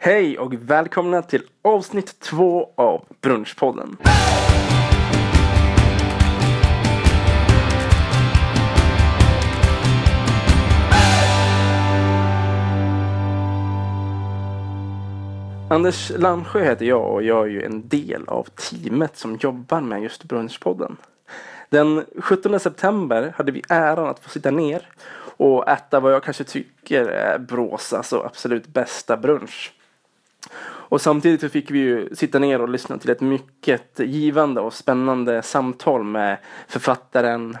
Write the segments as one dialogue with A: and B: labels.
A: Hej och välkomna till avsnitt två av Brunchpodden. Anders Landsjö heter jag och jag är ju en del av teamet som jobbar med just Brunchpodden. Den 17 september hade vi äran att få sitta ner och äta vad jag kanske tycker är Bråsas och absolut bästa brunch. Och samtidigt så fick vi ju sitta ner och lyssna till ett mycket givande och spännande samtal med författaren,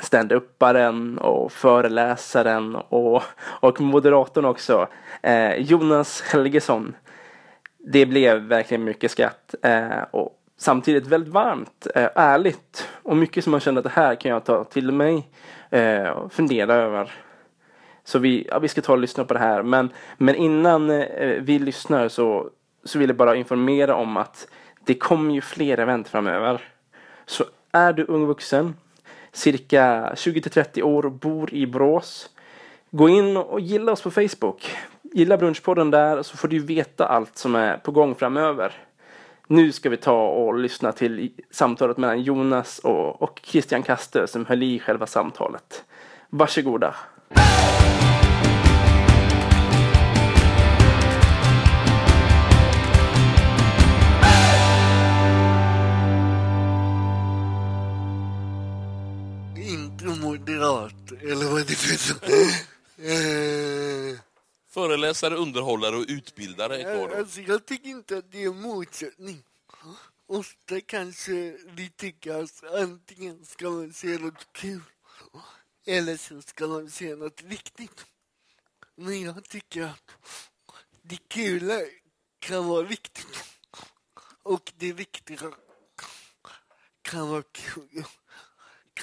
A: stand-upparen och föreläsaren och, och moderatorn också, eh, Jonas Helgesson. Det blev verkligen mycket skratt eh, och samtidigt väldigt varmt, eh, ärligt och mycket som man kände att det här kan jag ta till mig eh, och fundera över. Så vi, ja, vi ska ta och lyssna på det här. Men, men innan eh, vi lyssnar så, så vill jag bara informera om att det kommer ju fler event framöver. Så är du ung vuxen, cirka 20-30 år och bor i Brås. Gå in och gilla oss på Facebook. Gilla Brunchpodden där så får du veta allt som är på gång framöver. Nu ska vi ta och lyssna till samtalet mellan Jonas och, och Christian Kastö som höll i själva samtalet. Varsågoda.
B: Moderat, eller vad det heter. Eh,
C: Föreläsare, underhållare och utbildare är kvar då.
B: alltså, jag tycker inte att det är en motsättning. Ofta kanske vi tycker att antingen ska man se något kul eller så ska man se något viktigt. Men jag tycker att det kula kan vara viktigt och det viktiga kan vara kul.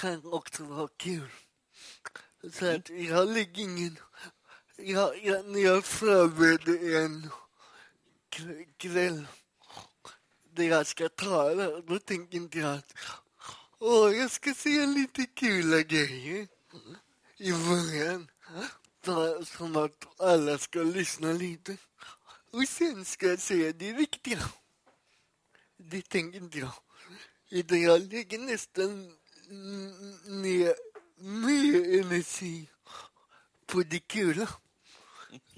B: Kan också vara kul. Så att jag lägger ingen... Jag, jag, när jag förbereder en kväll där jag ska tala, då tänker inte jag att åh, jag ska se lite kula grejer i början. Som att alla ska lyssna lite. Och sen ska jag säga det viktiga. Det tänker inte jag. Utan jag lägger nästan n- ner mer energi på det kula.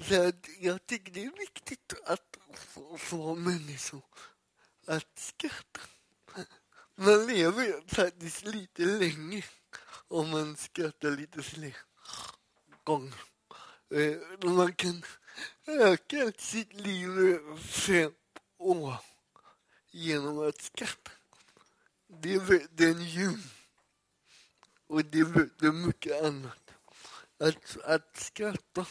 B: Så att jag tycker det är viktigt att få, få människor att skratta. Man lever faktiskt lite länge om man skrattar lite fler gånger. Eh, man kan öka sitt liv med fem år genom att skratta. Det är den djur och det är mycket annat. Att, att skratta.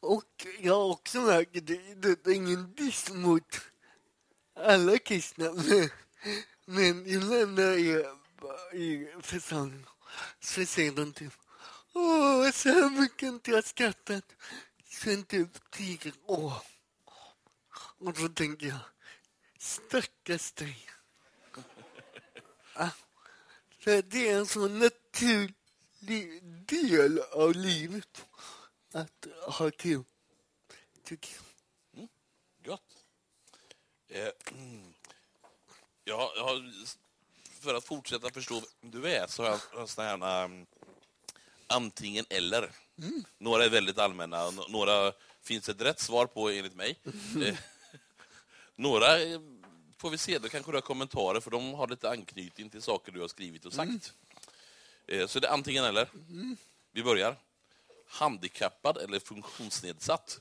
B: Och jag har också märkt att det, det är ingen diss mot alla kristna. Men, men ibland när jag i församling så säger de typ Åh, så här mycket inte jag skrattat sen typ tio år. Och då tänker jag, stackars dig. Så det är en sån naturlig del av livet att ha kul, tycker jag.
C: Gött. Eh, mm. ja, jag har, för att fortsätta förstå vem du är så har jag, jag såna här um, antingen eller. Några är väldigt allmänna, några finns ett rätt svar på enligt mig. Eh, några får vi se, då kanske du har kommentarer för de har lite anknytning till saker du har skrivit och sagt. Eh, så det är antingen eller. Vi börjar. Handikappad eller funktionsnedsatt?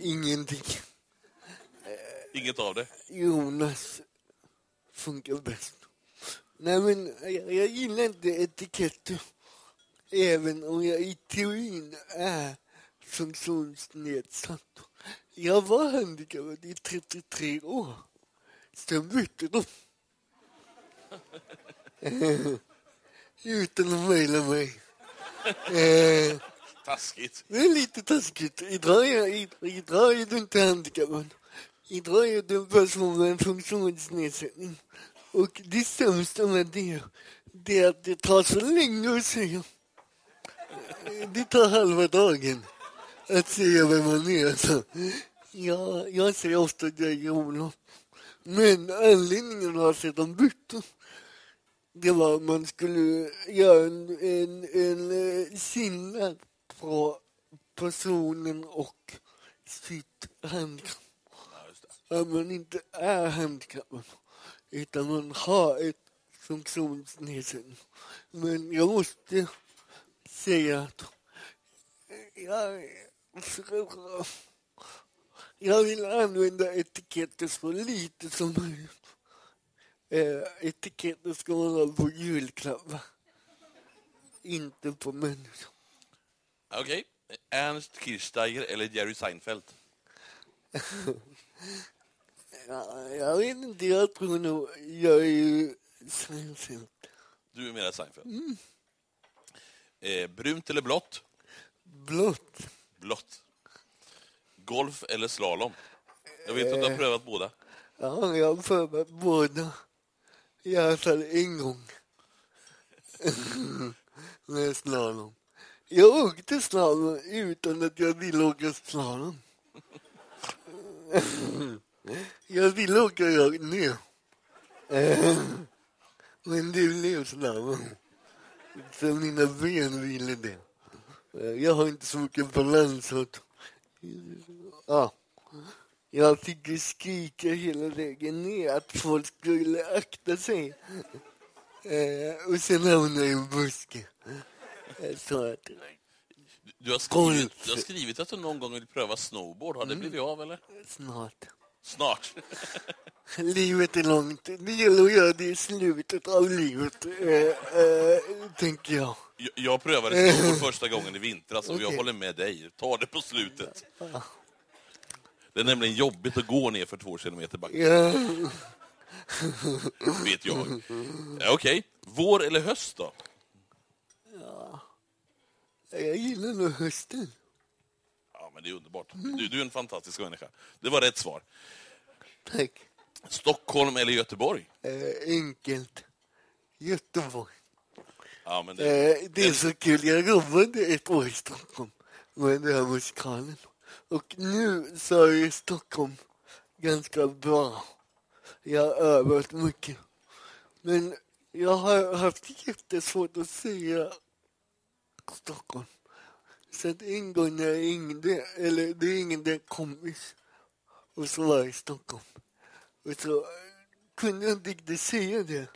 B: Ingenting.
C: Inget av det.
B: Jonas funkar bäst. Nej, men jag, jag gillar inte etiketter. Även om jag i teorin är funktionsnedsatt. Jag var handikappad i 33 år. Sen bytte de. Utan att mejla mig. Eh,
C: Taskigt.
B: det är lite taskigt. Idag är, idag är du inte handikappad. Idag är du en person med en funktionsnedsättning. Och det sämsta med det, det är att det tar så länge att säga. Det tar halva dagen. Att säga vem man är. Så, ja, jag säger ofta att jag är Olof. Men anledningen var att de bytte. Det var att man skulle göra en, en, en eh, skillnad på personen och sitt handikapp. Att man inte är handikappad utan man har ett funktionsnedsättning. Men jag måste säga att jag, jag vill använda etiketter så lite som möjligt. Eh, etiketter ska man ha på julklappar, inte på människor.
C: Okej. Ernst Kirchsteiger eller Jerry Seinfeld?
B: Ja, jag vet inte, jag tror nog jag är ju Seinfeld.
C: Du är mer Seinfeld. Eh, brunt eller blått?
B: Blått.
C: Blått. Golf eller slalom? Jag vet att du har prövat båda.
B: Ja, jag har prövat båda. I alla fall en gång. Med slalom. Jag åkte slalom utan att jag ville åka slalom. Jag ville åka rakt ner. Men det blev slalom. Så mina ben ville det. Jag har inte så mycket balans. så att- Ja. Jag fick ju skrika hela vägen ner att folk skulle akta sig. Eh, och sen hamnade jag i en buske. Jag sa att
C: Du har, skrivit, du har skrivit att du någon gång vill pröva snowboard. Har det blivit av eller?
B: snart.
C: Snart.
B: Livet är långt. Det gäller att göra det i slutet av livet, eh, eh, tänker jag.
C: Jag, jag prövade snowboard första gången i vintras och jag
B: Okej.
C: håller med dig. Ta det på slutet. Det är nämligen jobbigt att gå ner för två kilometer backe,
B: Ja,
C: vet jag. Ja, Okej, vår eller höst då?
B: jag gillar nog hösten.
C: Ja, men det är underbart. Du, du är en fantastisk människa. Det var rätt svar.
B: Tack.
C: Stockholm eller Göteborg?
B: Eh, enkelt. Göteborg.
C: Ja, men det,
B: Eh, det är så kul. Jag jobbade ett år i Stockholm med den här musikalen. Och nu så är Stockholm ganska bra. Jag har övat mycket. Men jag har haft jättesvårt att säga Stockholm. Så att en gång när jag ringde, eller det ringde en kompis och så var jag i Stockholm. Och så kunde jag inte riktigt säga det.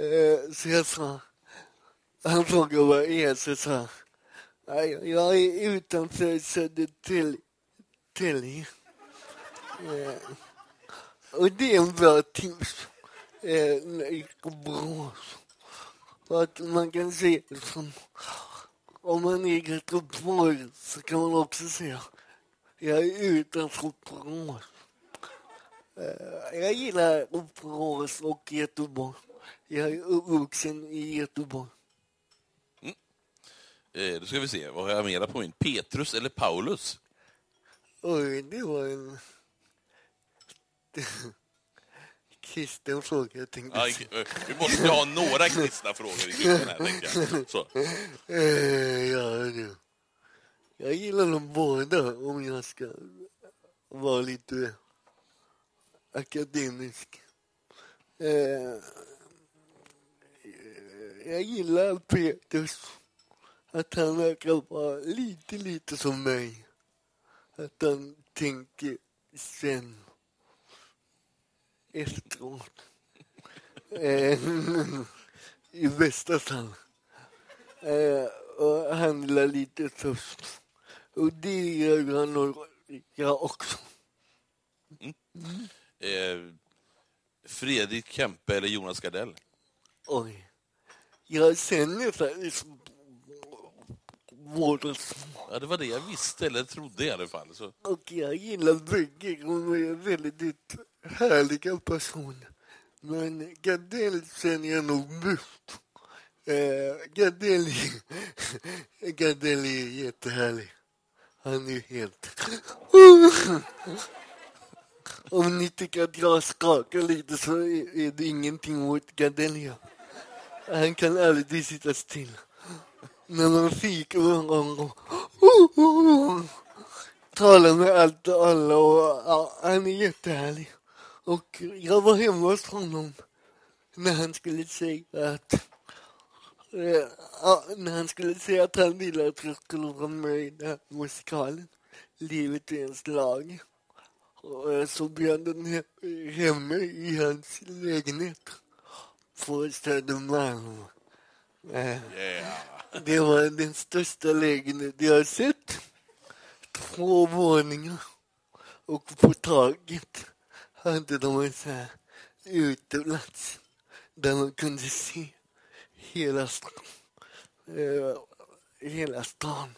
B: Eh, så jag sa han frågade vad jag är, så sa jag, jag är utanför Södertälje. Eh, och det är en bra tips. Eh, när. För att man kan säga som, liksom, om man är i Göteborg så kan man också säga, jag är utanför Borås. Eh, jag gillar Borås och Göteborg. Jag är uppvuxen i Göteborg
C: eh, då ska vi se, vad har jag mera på min? Petrus eller Paulus?
B: Oj, det var en kristen fråga, jag tänkte
C: Ja, eh, vi måste ju ha några kristna frågor i kyrkan här, tänker jag. Så.
B: Eh, ja, du. Jag gillar dem båda om jag ska vara lite akademisk. Eh, jag gillar Petrus. Att han verkar vara lite, lite som mig. Att han tänker sen. Efteråt. Eh, I bästa fall. Eh, och handla lite tufft. Och det gör han nog jag också.
C: Eh, Fredrik Kempe eller Jonas Gardell?
B: Oj. Jag känner faktiskt.
C: Ja, det var det jag visste, eller trodde i alla fall. Så.
B: Och jag gillar bägge. De är väldigt härliga personer. Men Gardell känner jag nog bäst. Eh, Gardell, Gardell är jättehärlig. Han är helt... Om ni tycker att jag skakar lite så är det ingenting mot Gardell. Han kan aldrig sitta still. När man fikar någon gång oh, talar med allt och alla och ja, han är jättehärlig. Och jag var hemma hos honom när han skulle säga att eh, när han skulle säga att han ville att jag skulle vara med i den här musikalen Livet är en slag. Och eh, så bjöd den hem hemma i hans lägenhet på Södermalm. Eh,
C: yeah
B: det var den största lägenhet jag har sett. Två våningar. Och på taket hade de en sån här uteplats där man kunde se hela stan. Eh, hela stan.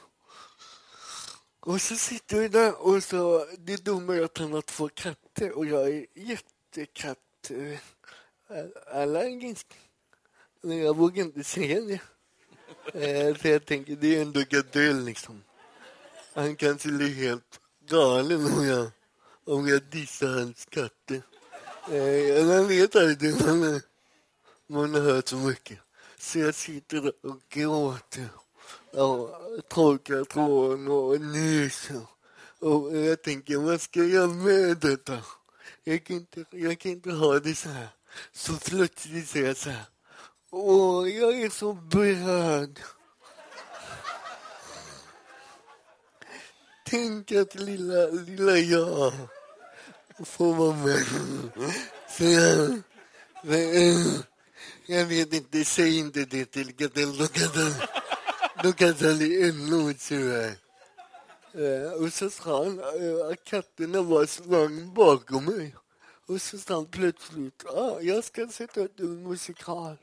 B: Och så sitter vi där och så, det dumma är att han har två katter och jag är jättekatt-allergisk. Eh, Men jag vågar inte säga det. Eh, så jag tänker, det är ändå Gardell liksom. Han kanske blir helt galen om jag, om jag dissar hans katter. Eh, Man vet aldrig, man, har- man har hört så mycket. Så jag sitter där och gråter. och torkar tårarna och nyser. Och jag tänker, vad ska jag göra med detta? Jag kan inte, jag kan inte ha det så här. Så plötsligt säger jag så här. Åh, jag är så berörd. Tänk att lilla, lilla jag får vara med. Så jag, jag vet inte, säg inte det till Gardell. Då kan han, kan han bli ännu surare. Eh, och så sa han eh, att katterna var sprang bakom mig. Och så sa han plötsligt, ah, jag ska sätta upp en musikal.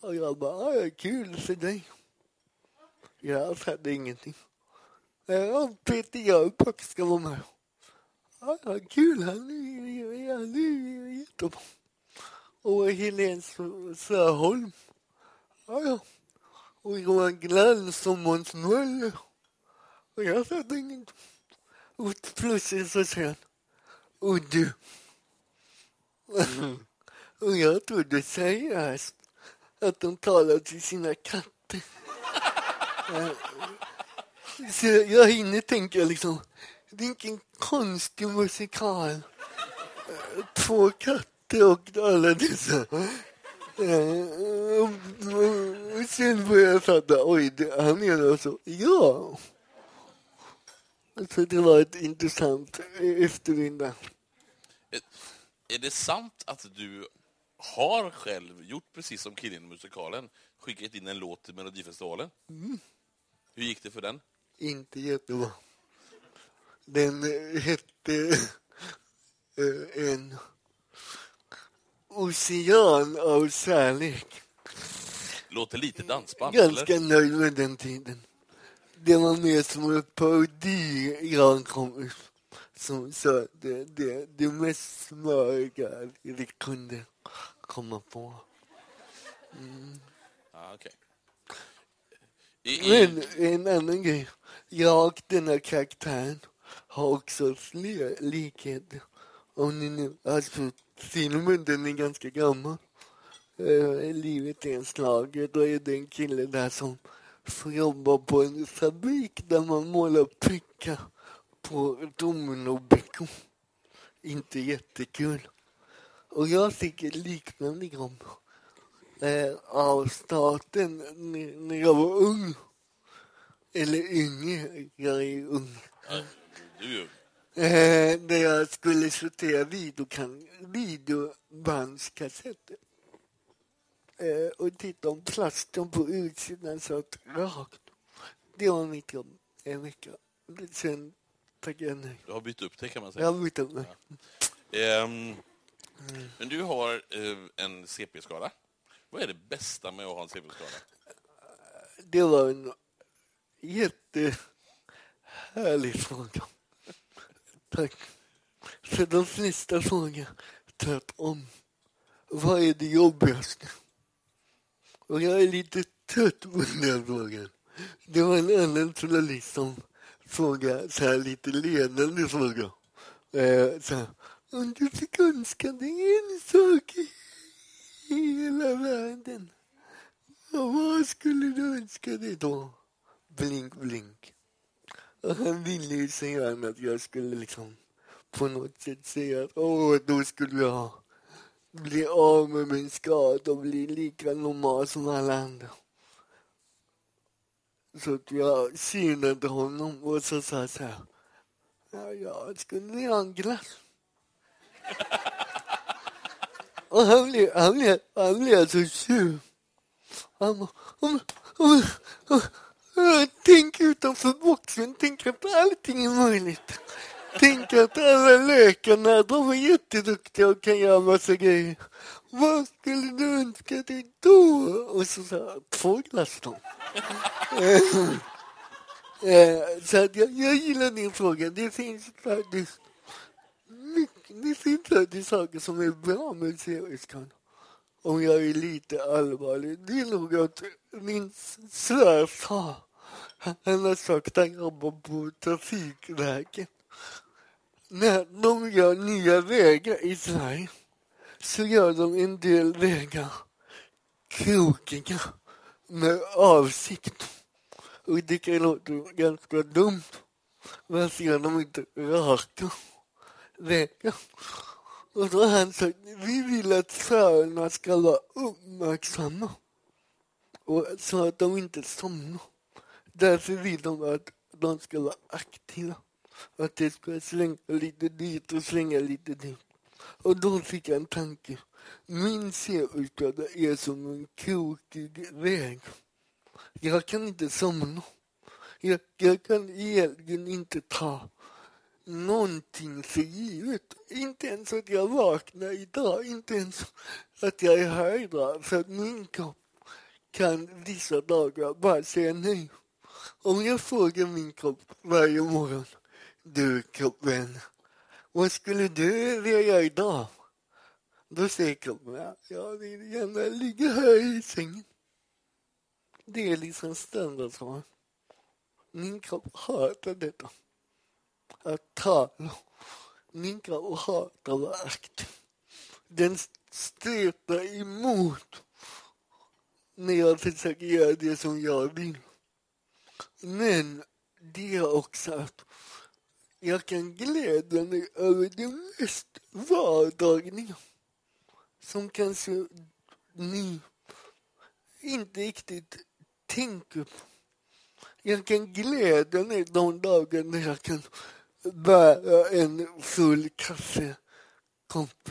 B: Och jag bara, kul för dig. Jag fattade ingenting. Ja, Peter Jöback ska vara med. Ja, ja, kul, han är, han är jättebra. Och Helene. Ja, ja. Och Johan Glans och Måns Möller. Och jag fattade ingenting. Och plötsligt så säger han, och du. Och jag trodde seriöst att de talar till sina katter. Eh, så jag hinner tänka liksom, vilken konstig musikal. Eh, två katter och alla dessa. Eh, och Sen började jag fatta, oj, han är alltså, ja. Så det var ett intressant eftermiddag.
C: Är det sant att du har själv gjort precis som killen i musikalen, skickat in en låt till Melodifestivalen? Hur gick det för den?
B: Inte jättebra. Den eh, hette eh, En ocean av kärlek.
C: Låter lite dansband,
B: Ganska
C: eller?
B: nöjd med den tiden. Det var mer som en parodi jag kom som sa det, det, det mest smöriga det kunde komma på.
C: Ah, okej. I, i,
B: Men en annan grej. Jag och den här karaktären har också fler likheter. Om ni nu, alltså filmen den är ganska gammal. Eh, livet är en slag. Då är det en kille där som får jobba på en fabrik där man målar prickar på dominobrickor. Inte jättekul. Och jag fick ett liknande jobb eh, av staten när- jag var ung. Eller yngre, jag är ung.
C: ja, du,
B: Eh, där jag skulle sortera videokan- videobandskassetter. Eh, och titta om plasten på utsidan satt rakt. Det var mitt jobb en vecka. Sen tackade jag nej.
C: du har bytt upp det kan man säga.
B: Jag bytte mig.
C: Ehm, men du har eh, en CP-skada. Vad är det bästa med att ha en CP-skada?
B: Det var en jättehärlig fråga. Tack. För de flesta frågar tvärtom. Vad är det jobbigaste? Och jag är lite trött på den här frågan. Det var en annan journalist som frågade så här lite ledande fråga. Eh, så här, om du fick önska dig en sak i hela världen vad skulle du önska dig då? Blink, blink. Och han ville ju så gärna att jag skulle liksom på något sätt säga att åh, då skulle jag bli av med min skada och bli lika normal som alla andra. Så att jag synade honom och så sa jag så här. Ja, jag skulle vilja ha en glass. och han blev, han blev, han blev så sur. Han bara, om, om, om, tänk utanför boxen, tänk att allting är möjligt. Tänk att alla läkarna, de är jätteduktiga och kan göra massa grejer. Vad skulle du önska dig då? Och så sa han två glass då. Så att jag, jag gillar din fråga. Det finns faktiskt det finns faktiskt saker som är bra med serieskador. Om jag är lite allvarlig. Det är nog att min svärfar, han har sagt att han jobbar på Trafikverket. När de gör nya vägar i Sverige så gör de en del vägar krokiga med avsikt. Och det kan låta ganska dumt. Varför gör de inte raka vägar? Och då har han sagt, vi vill att förarna ska vara uppmärksamma. Och så att de inte somnar. Därför vill de att de ska vara aktiva. Att det ska slänga lite dit och slänga lite dit. Och då fick jag en tanke. Min segelskada är som en krokig väg. Jag kan inte somna. Jag, jag kan egentligen inte ta någonting för givet. Inte ens att jag vaknar idag, inte ens att jag är här idag. För att min kropp kan vissa dagar bara säga nej. Om jag frågar min kropp varje morgon, du kroppen, vad skulle du vilja göra idag? Då säger kroppen, jag vill gärna ligga här i sängen. Det är liksom standardsvar. Min kropp hatar detta. Att tala. Min och hata att. Den stretar emot när jag försöker göra det som jag vill. Men det är också att jag kan glädja mig över det mest vardagliga som kanske ni inte riktigt tänker på. Jag kan glädja mig de dagar när jag kan bära en full kaffekopp.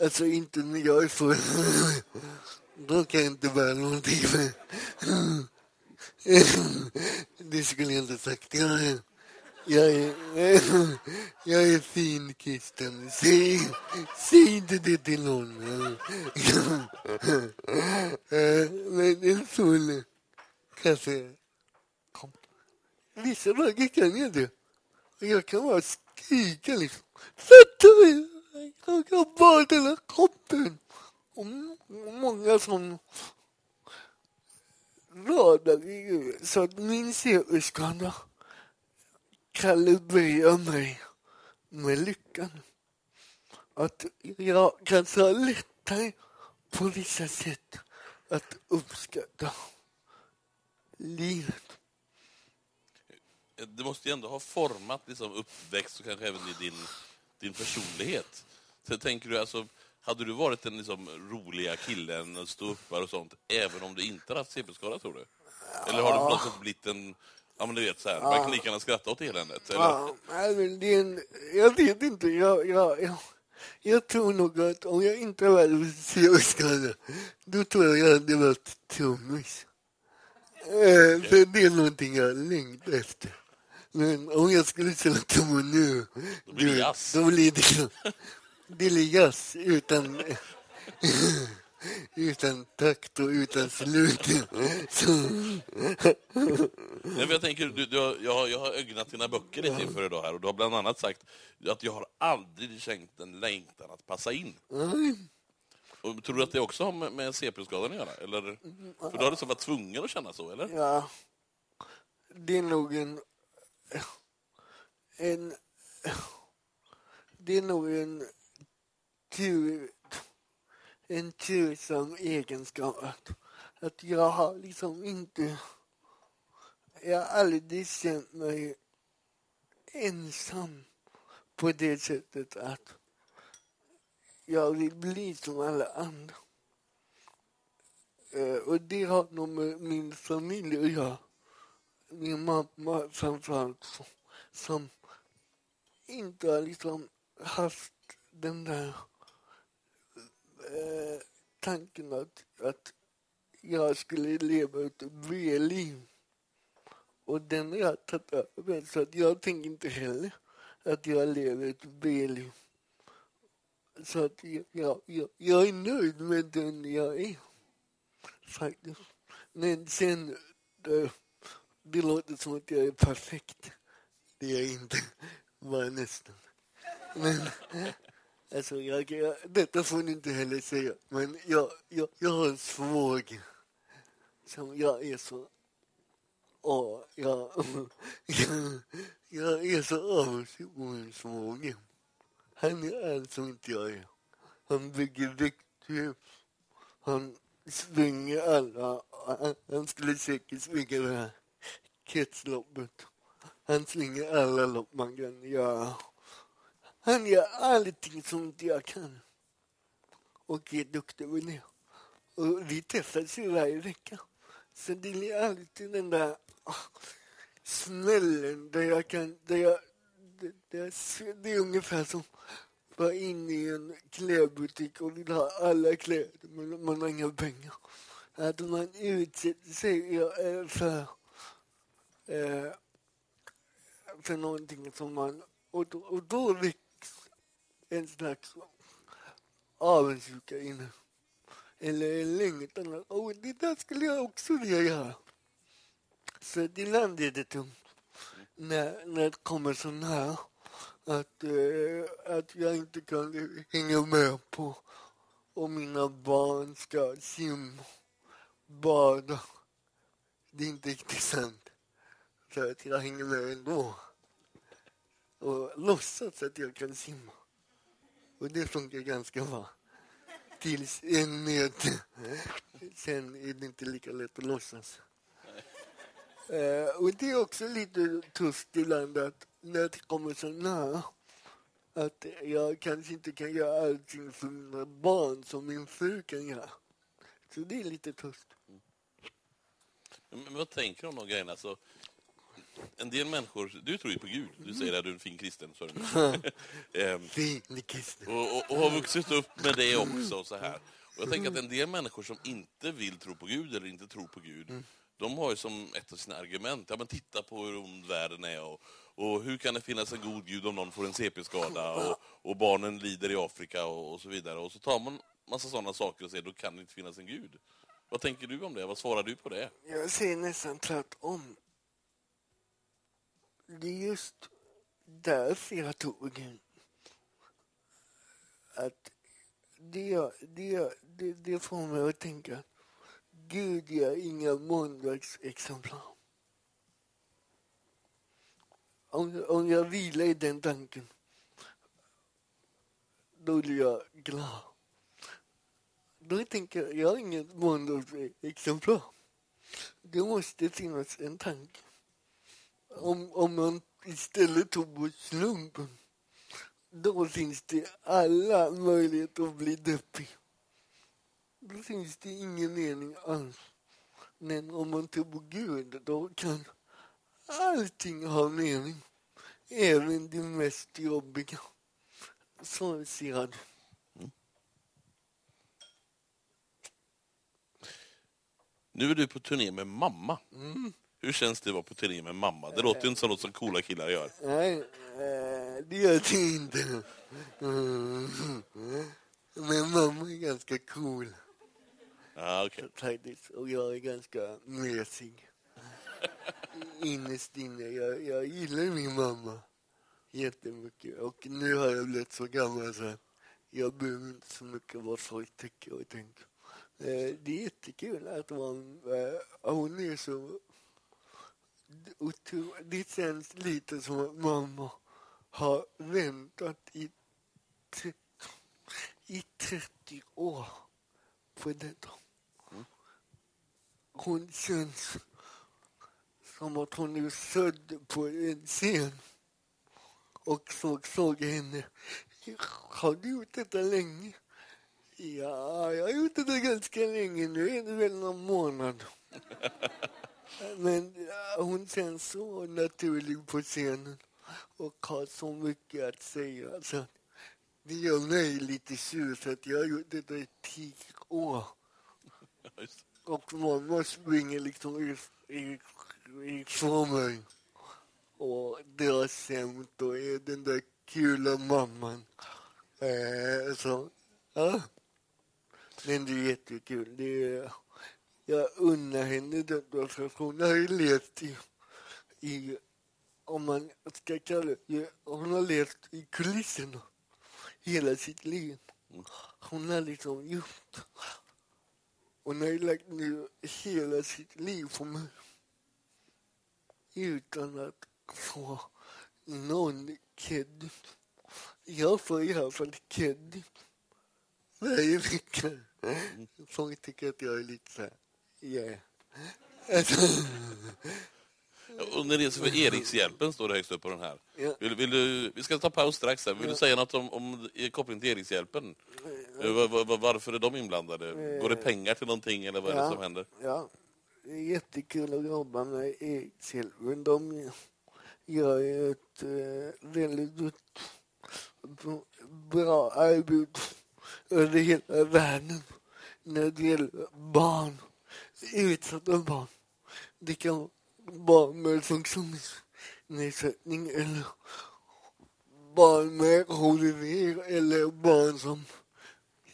B: Alltså inte när jag är full. Då kan jag inte bära någonting. Det skulle jag inte ha sagt. Jag är, jag är, jag är fin Christian. Säg, säg inte det till någon. Men en full kaffekopp. Vissa dagar kan jag det. Jag kan bara skrika liksom. Sätt dig! Jag kan bara den här kroppen. Och många som radar i Så att min serieskada kalibrerar mig med lyckan. Att jag kanske har lättare på vissa sätt att uppskatta livet.
C: Det måste ju ändå ha format liksom, uppväxt och kanske även i din, din personlighet. Så tänker du, alltså, hade du varit den liksom, roliga killen, ståuppare och sånt, även om du inte hade haft CP-skada, tror du? Eller har du på något sätt blivit en... Ja, men du vet, så här, man kan lika gärna skratta åt eländet. Eller?
B: Ja, men det är en, jag vet inte. Jag, jag, jag, jag tror nog att om jag inte hade varit serieskadad, då tror jag jag hade varit trummis. Eh, för det är någonting jag längtar efter. Men om jag skulle spela trummor nu,
C: Då blir det jazz.
B: då blir det, det blir jazz utan, utan takt och utan slut. Så,
C: Nej, jag, tänker, du, du, har- jag, har- jag har ögnat dina böcker lite inför idag här och du har bland annat sagt att jag har aldrig känt en längtan att passa in. Och tror du att det också har med, med CP-skadan att göra? Eller? För du har liksom varit tvungen att känna så, eller?
B: ja, det är nog en, en det är nog en tur, en tursam egenskap att, att jag har liksom inte jag har aldrig känt mig ensam på det sättet att jag vill bli som alla andra. Eh, och det har nog med min familj att göra. Min mamma framförallt som, som inte har liksom haft den där eh, tanken att, att jag skulle leva ett V-liv. Och den har jag tagit över. Så att jag tänker inte heller att jag lever ett V-liv. Så att jag, jag, jag, jag är nöjd med den jag är. Faktiskt. Men sen, det, det låter som att jag är perfekt. Det är jag inte. Bara nästan. Men, alltså, jag, jag, detta får ni inte heller säga. Men jag, jag, jag har en svåger som jag är så... Åh, jag, jag, jag är så avundsjuk på min svåger. Han är allt som inte jag är. Han bygger däckhus. Han svänger alla. Han skulle säkert svänga det här kretsloppet. Han springer alla lopp man kan göra. Han gör allting som inte jag kan. Och är duktig på det. Och vi träffas ju varje vecka. Så det blir alltid den där smällen där jag kan... Där jag, det, där, det är ungefär som att vara inne i en klädbutik och vill ha alla kläder men man har inga pengar. Att man utsätter sig eh, för, eh, för någonting som man... Och då, och då väcks en slags avundsjuka inne. Eller en längtan att det där skulle jag också vilja göra. Så ibland är det tungt när, när det kommer så nära att, eh, att jag inte kan hänga med på om mina barn ska simma, bada. Det är inte riktigt sant för att jag hänger med ändå. Och låtsas att jag kan simma. Och det funkar ganska bra. Tills en meter. Sen är det inte lika lätt att låtsas. Eh, och det är också lite tufft ibland att när det kommer så nära att jag kanske inte kan göra allting för mina barn som min fru kan göra. Så det är lite tufft. Mm.
C: Men vad tänker du om de grejerna? Så, en del människor, du tror ju på Gud, du säger att du är en fin kristen. Så ehm,
B: Fin kristen.
C: och, och, och har vuxit upp med det också. Och så här. Och jag tänker att en del människor som inte vill tro på Gud eller inte tror på Gud, de har ju som ett av sina argument, ja men titta på hur ond världen är och, och hur kan det finnas en god Gud om någon får en CP-skada och, och barnen lider i Afrika och, och så vidare. Och så tar man massa sådana saker och säger, då kan det inte finnas en Gud. Vad tänker du om det? Vad svarar du på det?
B: Jag säger nästan tvärtom. Det är just därför jag tog en. Att det, det, det, det får mig att tänka att Gud gör inga måndagsexemplar. Om, om jag vilar i den tanken, då blir jag glad. Då tänker jag, jag har inget måndagsexemplar. Det måste finnas en tanke. Om, om man istället tog på slumpen, då finns det alla möjligheter att bli deppig. Då finns det ingen mening alls. Men om man tror på Gud, då kan allting ha mening. Även det mest jobbiga. Så ser jag det.
C: Nu är du på turné med mamma. Hur känns det att vara på turné med mamma? Det låter ju inte som något som coola killar gör.
B: Nej, eh, det gör det inte. Men mamma är ganska cool
C: okej.
B: faktiskt. Och jag är ganska mesig. Innerst inne. Jag, jag gillar min mamma jättemycket. Och nu har jag blivit så gammal så jag behöver inte så mycket vad folk tycker och tänker. Eh, Det är jättekul att man, eh, hon är så otro, Det känns lite som att mamma har väntat i, i 30 år på detta. Hon känns som att hon är född på en scen. Och så såg jag henne. Har du gjort detta länge? Ja, jag har gjort det ganska länge. Nu är det väl någon månad. Men eh, hon känns så naturlig på scenen och har så mycket att säga. Så det gör mig lite sur för att jag har gjort detta i tio år. Och mamma springer liksom ifrån mig och drar skämt och är den där kula mamman. Eh, så, ja. Men det är jättekul. Det är, jag unnar henne detta för hon har ju levt i, i om man ska kalla det, hon har levt i kulisserna hela sitt liv. Hon har liksom gjort hon har ju lagt ner hela sitt liv på mig. Utan att få någon kredit. Jag får i alla fall kredit varje vecka. Folk tycker att jag är lite så här, yeah.
C: När det för Erikshjälpen står det högst upp på den här.
B: Ja.
C: Vill, vill du, vi ska ta paus strax. Här. Vill du säga något om, om i koppling till Erikshjälpen? Eh, var- var- varför är de inblandade? Går det pengar till någonting eller vad är det som händer?
B: Ja, det är jättekul att jobba med Erikshjälpen. De gör ju ett eh, väldigt bra arbete över hela världen när det gäller barn, utsatta barn. Det kan vara barn med funktionsnedsättning eller barn med HIV eller barn som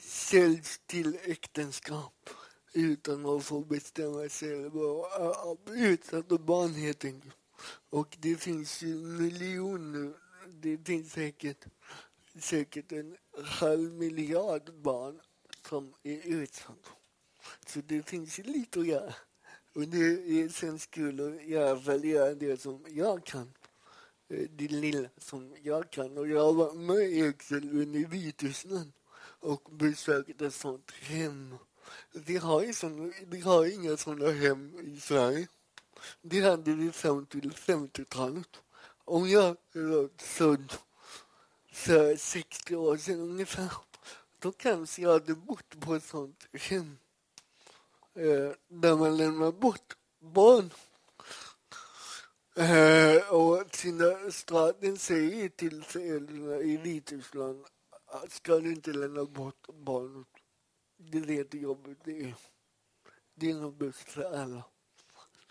B: säljs till äktenskap utan att få bestämma själva. Utsatta barn helt enkelt. Och det finns ju miljoner, det finns säkert, säkert en halv miljard barn som är utsatta. Så det finns ju lite att göra. Och det är sen skulle jag väl göra det som jag kan. Eh, det lilla som jag kan. Och jag var med i Excel i Vitryssland och besökte ett sånt hem. Vi har, ju såna, vi har inga såna hem i Sverige. Det hade vi fram till 50-talet. Om jag var född för 60 år sedan ungefär, då kanske jag hade bott på ett sånt hem eh, där man lämnar bort barn. Eh, och sina staten säger till föräldrarna i Vitryssland att ska du inte lämna bort barnet. Det vet jobbet det är. Det är nog bäst för alla.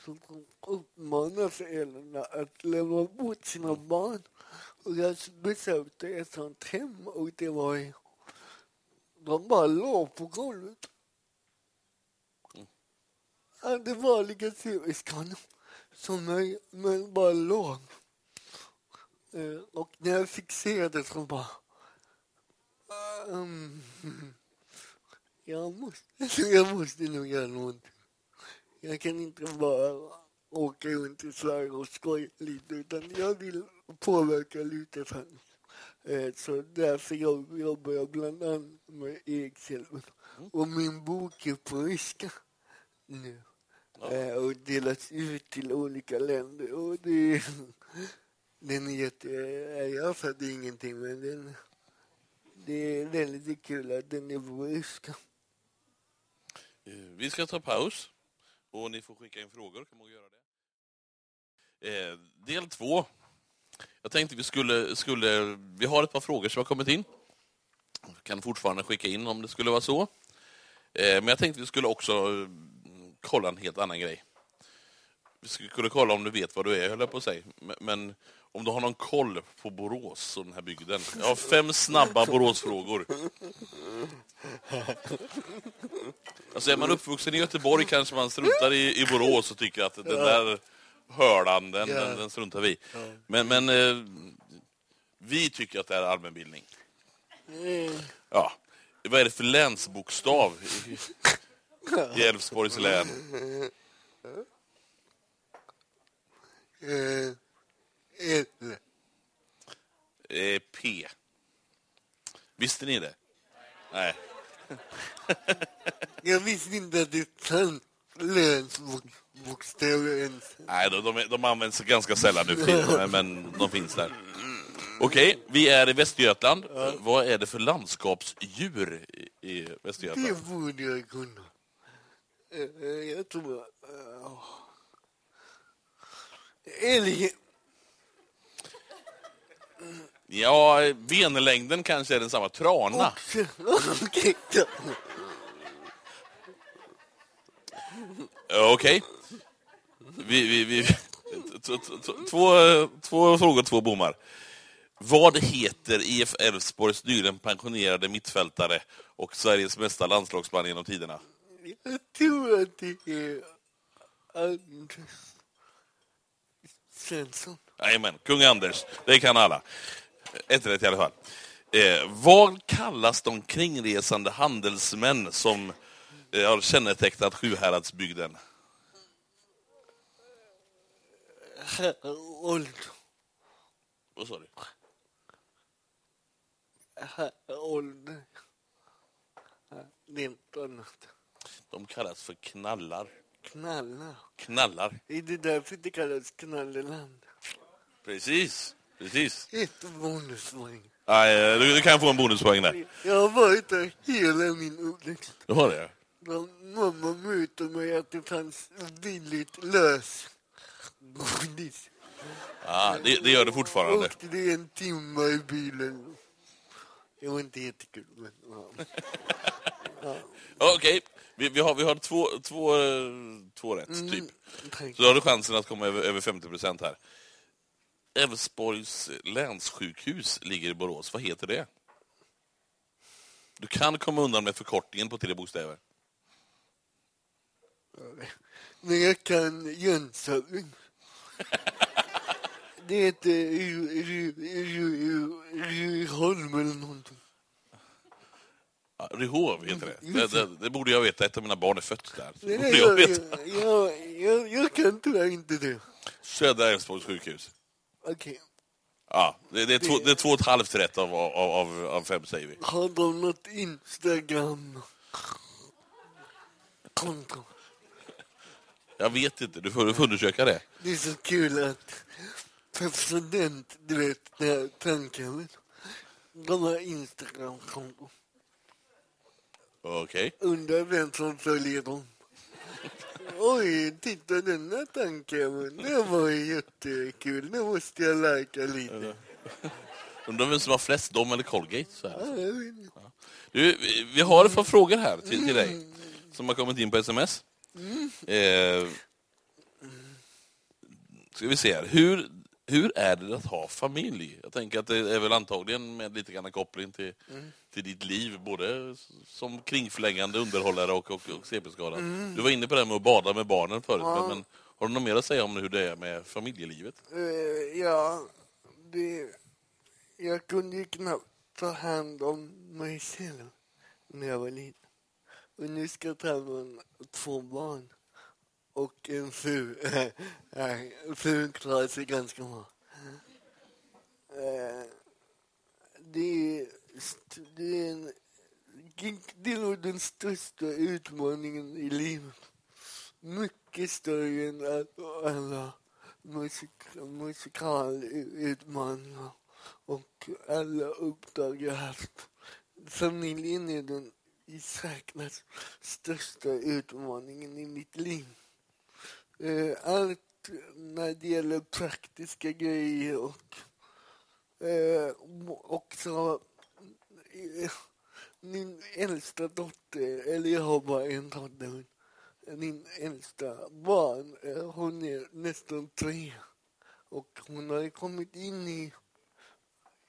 B: Så de uppmanar föräldrarna att lämna bort sina barn. Och jag besökte ett sånt hem och det var de bara låg på golvet hade det var lika tv-skannor som mig, men bara låg. Eh, och när jag fick se det så bara... Um, jag, måste, jag måste nog göra någonting. Jag kan inte bara åka runt i Sverige och skoja lite, utan jag vill påverka lite faktiskt. Eh, Så därför jobbar jag bland annat med Erikshjälpen. Och min bok är på ryska nu. Eh, Och delas ut till olika länder. Och det, den är jätte... eh, Jag fattar ingenting, men den, det är väldigt kul att den är på ryska.
C: Eh, Vi ska ta paus och ni får skicka in frågor. Kan man göra det. Eh, del två. Jag tänkte vi skulle, skulle... Vi har ett par frågor som har kommit in. Kan fortfarande skicka in om det skulle vara så. Eh, men jag tänkte vi skulle också kolla en helt annan grej. Vi skulle kolla om du vet vad du är, höll jag på att säga. Men, om du har någon koll på Borås och den här bygden. Jag har fem snabba Boråsfrågor. Alltså är man uppvuxen i Göteborg kanske man struntar i, i Borås och tycker att den där hörlan, den, den, den struntar vi. Men, men eh, vi tycker att det är allmänbildning.
B: Mm.
C: Ja. Vad är det för länsbokstav i, Älvsborgs län?
B: Eh, L.
C: Eh, P. Visste ni det? Nej.
B: Jag visste inte att det fanns länsbokstäver ens.
C: Nej, de, de, de används ganska sällan nu för tiden, men- de finns där. Okej, vi är i Västergötland. Vad är det för landskapsdjur i, i
B: Det
C: Västergötland?
B: borde jag kunna. Eh, eh, Jag tror... Uh, älg.
C: Ja, venlängden kanske är densamma. Trana.
B: Okej,
C: Okej. Vi, vi, vi, två, eh, två frågor, två bommar. Vad heter IF Elfsborgs nyligen pensionerade mittfältare och Sveriges bästa landslagsman genom tiderna?
B: Jag tror att det är Anders Svensson.
C: Jajamän, kung Anders. Det kan alla. Ett rätt i alla fall. Eh, vad kallas de kringresande handelsmän som eh, har kännetecknat Sjuhäradsbygden?
B: Harold.
C: Vad sa du?
B: Harold. Det är inte annat.
C: De kallas för knallar.
B: Knalla.
C: Knallar.
B: Är det därför det kallas knalleland?
C: Precis. Precis.
B: Ett bonuspoäng.
C: Nej, du, du kan få en bonuspoäng där.
B: Jag har varit där hela min uppväxt.
C: Du har det?
B: Då mamma mötte mig att det fanns billigt lös godis.
C: Ja, det, det gör det fortfarande.
B: Åkte det en timme i bilen. Det var inte jättekul. Men, ja.
C: Ja, Okej, vi, vi har, vi har två, två, eh, två rätt, typ.
B: Tack.
C: Så då har du chansen att komma över, över 50 procent här. Älvsborgs länssjukhus ligger i Borås. Vad heter det? Du kan komma undan med förkortningen på tre bokstäver.
B: Men jag kan Jönköping. Det heter Ryholm eller någonting.
C: Ryhov heter det. Det, det. det borde jag veta, ett av mina barn är fött där.
B: Nej, nej,
C: jag
B: jag, jag, jag, jag kan tyvärr inte det.
C: Södra Älvsborgs sjukhus.
B: Okej.
C: Ja, det, det, är två, det är två och ett halvt rätt av, av, av, av fem säger vi.
B: Har de något Instagram? Konto.
C: Jag vet inte, du får, du får undersöka det.
B: Det är så kul att för student, du vet, här tankhemmet. De har Instagram-konto.
C: Okej.
B: Undrar vem som följer dem. Oj, titta denna tankhemmet. Det var ju jättekul. Nu måste jag lika lite.
C: Undrar vem som har flest, dem eller Colgate? Så här.
B: Ja, jag vet inte.
C: Du, vi- vi har ett par frågor här till, till dig som har kommit in på sms. Eh, ska vi se här. Hur, hur är det att ha familj? Jag tänker att det är väl antagligen med lite grann koppling till, till ditt liv, både som kringflängande underhållare och, och, och CP-skadad. Du var inne på det här med att bada med barnen förut, men, men har du något mer att säga om hur det är med familjelivet?
B: Eh, ja, det... Jag kunde ju knappt ta hand om mig själv när jag var liten. Och nu ska jag ta hand om två barn. Och en fru. Frun klarar sig ganska bra. Eh, det, är, det, är en, det är nog den största utmaningen i livet. Mycket större än alla musik, musikalutmaningar och alla uppdrag jag haft. Familjen är den i särklass största utmaningen i mitt liv. Eh, Allt när det gäller praktiska grejer och eh, också eh, min äldsta dotter, eller jag har bara en dotter, min äldsta barn, eh, hon är nästan tre. Och hon har kommit in i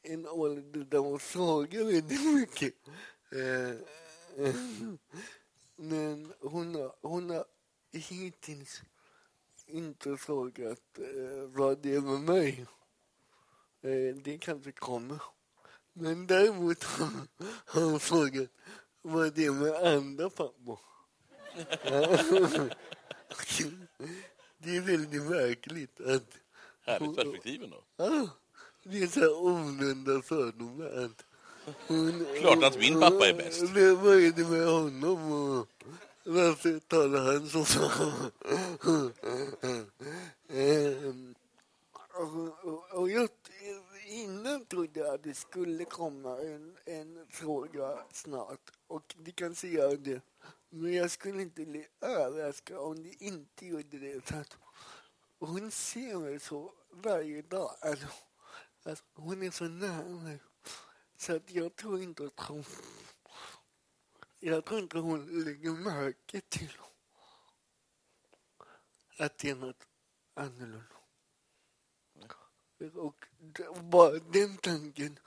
B: en ålder där hon sågar väldigt mycket. Eh, men hon har, hon har hittills inte frågat eh, vad det är med mig. Eh, det kanske kommer. Men däremot har hon frågat vad det är med andra pappor. det är väldigt märkligt att
C: Härligt perspektiv ändå.
B: Ja, det är så här omvända fördomar.
C: Klart att min pappa är bäst.
B: Vad är det med honom? Och, varför talar han så? Ehm, och, och, innan trodde jag att det skulle komma en, en fråga snart och det kanske gör det. Men jag skulle inte bli överraskad om det inte gjorde det. För att hon ser mig så varje dag. Alltså, alltså, hon är så nära mig. Så att jag tror inte att hon... Jag tror inte hon lägger märke till att det är något annorlunda. Och bara den tanken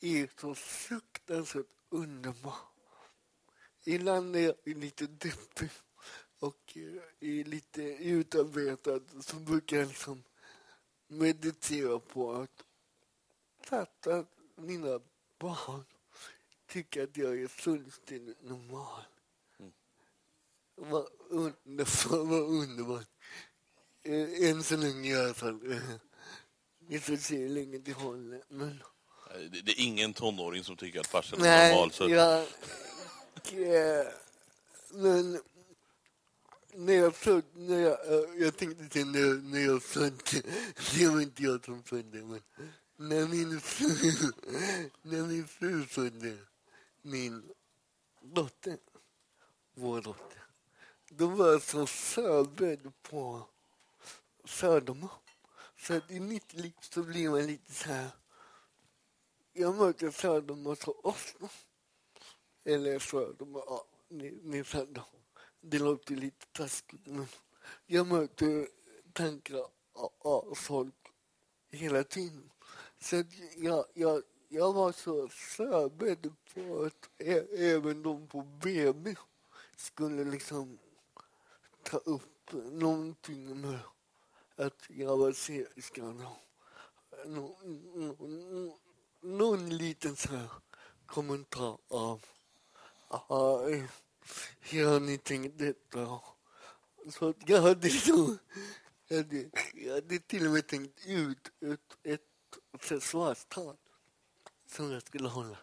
B: är så fruktansvärt underbar. Ibland när jag är lite deppig och är lite utarbetad så brukar jag liksom meditera på att fatta mina barn tycker att jag är fullständigt normal. Vad underbart, vad underbart. Eh, Än så länge i alla fall. Vi får se hur länge det håller. Men...
C: Det, det är ingen tonåring som tycker att farsan är normal. Så
B: jag... eh, Men när jag födde, när jag, eh, jag tänkte till när, när jag födde, det var inte jag som födde, men när min fru, när min fru födde min dotter, vår dotter, då var jag så förberedd på fördomar. Så att i mitt liv så blir man lite så här, jag möter fördomar så ofta. Eller fördomar, ja, ni, ni fattar. Det låter lite taskigt, men jag möter tankar av- folk hela tiden. Så att jag, jag, jag var så förberedd på att även de på BB skulle liksom ta upp någonting med att jag var syriska. Någon, någon, någon liten så här kommentar av eh, hur har ni tänkt detta? Så att jag hade så, jag hade, jag hade till och med tänkt ut ett, ett försvarstal som jag skulle hålla.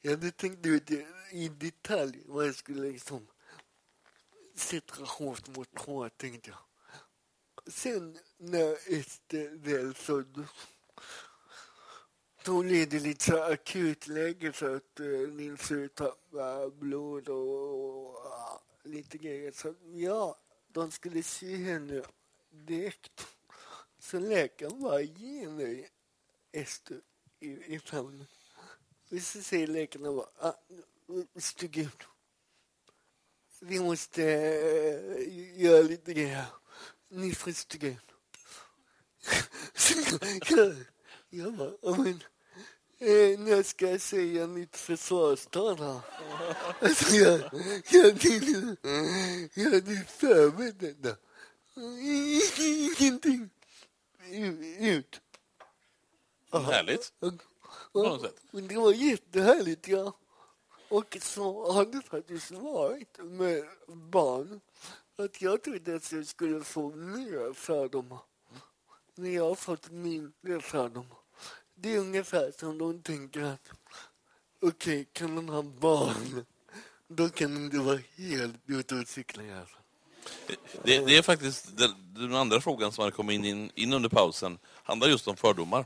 B: Jag hade tänkt ut i detalj vad jag skulle liksom sätta hårt mot hårt, tänkte jag. Sen när Ester väl föddes då blev det lite så akutläge så att Nils min fru tappade blod och, lite grejer. Så ja, de skulle se henne direkt. Så läkaren bara ge mig Ester i, i famnen. Så säger läkaren bara, ah, steg ut. Vi måste uh, göra lite grejer. Ni får stiga ut. Jag, jag bara, men eh, när ska jag säga mitt försvarstal här? Alltså jag, jag, hade, jag hade förberett detta. Ingenting. Ut.
C: Härligt. På något sätt.
B: och det var jättehärligt, ja. Och så har det faktiskt varit med barn. Att jag trodde att jag skulle få mer fördomar. Men jag har fått mindre fördomar. Det är ungefär som de tänker att okej, kan man ha barn, då kan det inte vara helt ute och cykla i alla fall.
C: Det, det är faktiskt den, den andra frågan som hade kommit in, in under pausen. handlar just om fördomar.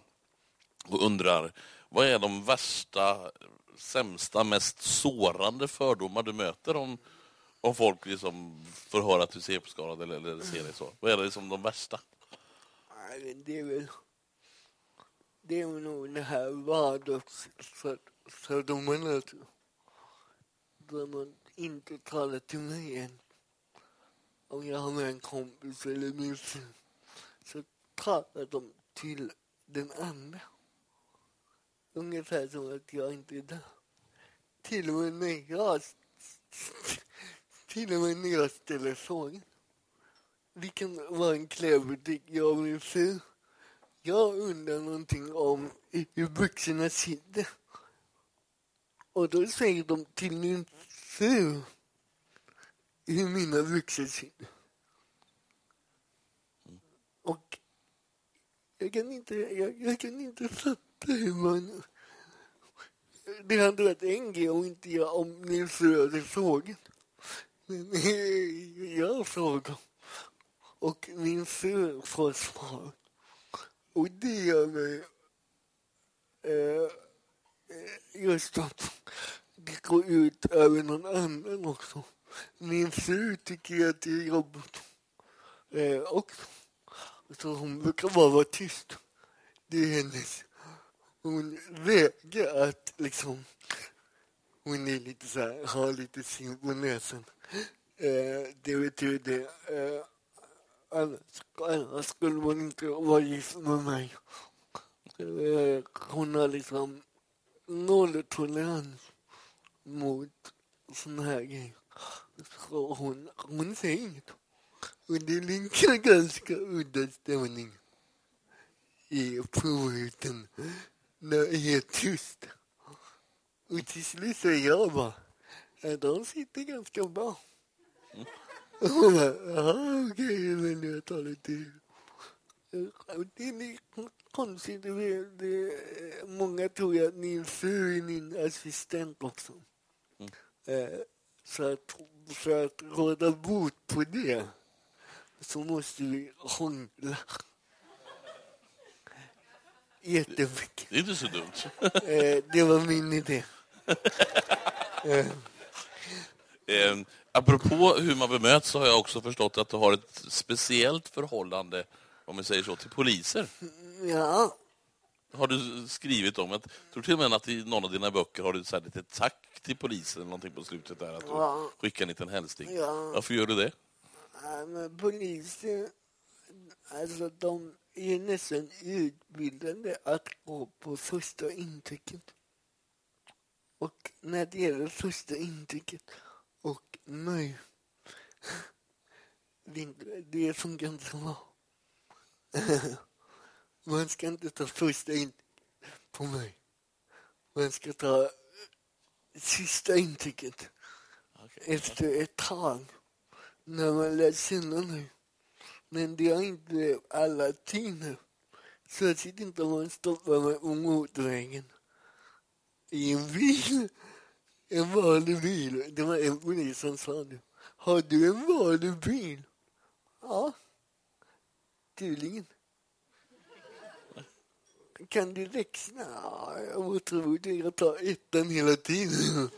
C: Och undrar, vad är de värsta, sämsta, mest sårande fördomar du möter om, om folk liksom får höra att du är CP-skadad eller, eller ser dig så? Vad är det liksom de värsta?
B: Det är väl... Det är nog det här vardagsfördomarna. Där man inte talar till mig än. Om jag har med en kompis eller min fru så talar de till den andra. Ungefär som att jag inte är där. Till och med när jag, till och med när jag ställer frågan. Vilken kan vara en klädbutik, jag och min fru. Jag undrar någonting om hur byxorna sitter. Och då säger de till min fru hur mina byxor sitter. Och jag kan inte, jag, jag kan inte fatta hur man... Det hade varit en grej om inte jag, om min fru hade frågat. Men eh, jag frågar. Och min fru får svar. Och det gör mig eh, eh, just att det går ut över någon annan också. Min fru tycker att det är jobbigt eh, också. Så hon brukar bara vara tyst. Det är hennes. Hon vägrar att liksom... Hon är lite så här, har lite sin på näsan. Eh, det betyder... Eh, annars, annars skulle hon inte vara gift med mig. Eh, hon har liksom nolltolerans mot såna här grejer. Så hon, hon säger inget. Och det ligger ganska udda stämning i provrutan när det är helt tyst. Och till slut säger jag bara, de sitter ganska bra. Och hon bara, jaha okej, men jag tar lite Det är lite konstigt. Det, det, många tror ju att min fru är min assistent också. Eh, så, att, för att råda bot på det så måste vi hångla. Jättemycket.
C: Det är inte så dumt.
B: Eh, det var min idé. Eh,
C: Eh, apropå hur man bemöts så har jag också förstått att du har ett speciellt förhållande, om vi säger så, till poliser.
B: ja,
C: Har du skrivit om. Jag tror till och med att i någon av dina böcker har du så här lite tack till polisen eller någonting på slutet där. Att du
B: Ja.
C: skickar en liten hälsning.
B: Ja.
C: Varför gör du det?
B: Ja, polisen, alltså de är nästan utbildade att gå på första intrycket. Och när det gäller första intrycket och mig, det, funkar inte så bra. Man ska inte ta första intrycket på mig. Man ska ta sista intrycket efter ett tag när man lär känna mig. Men det har inte alla tider. Särskilt inte om man stoppar mig på motorvägen. I en bil. En vanlig bil. Det var en polis som sa det. Har du en vanlig bil? Ja. Tydligen. Kan du växla? Ja, jag var troligt jag tar ettan hela tiden.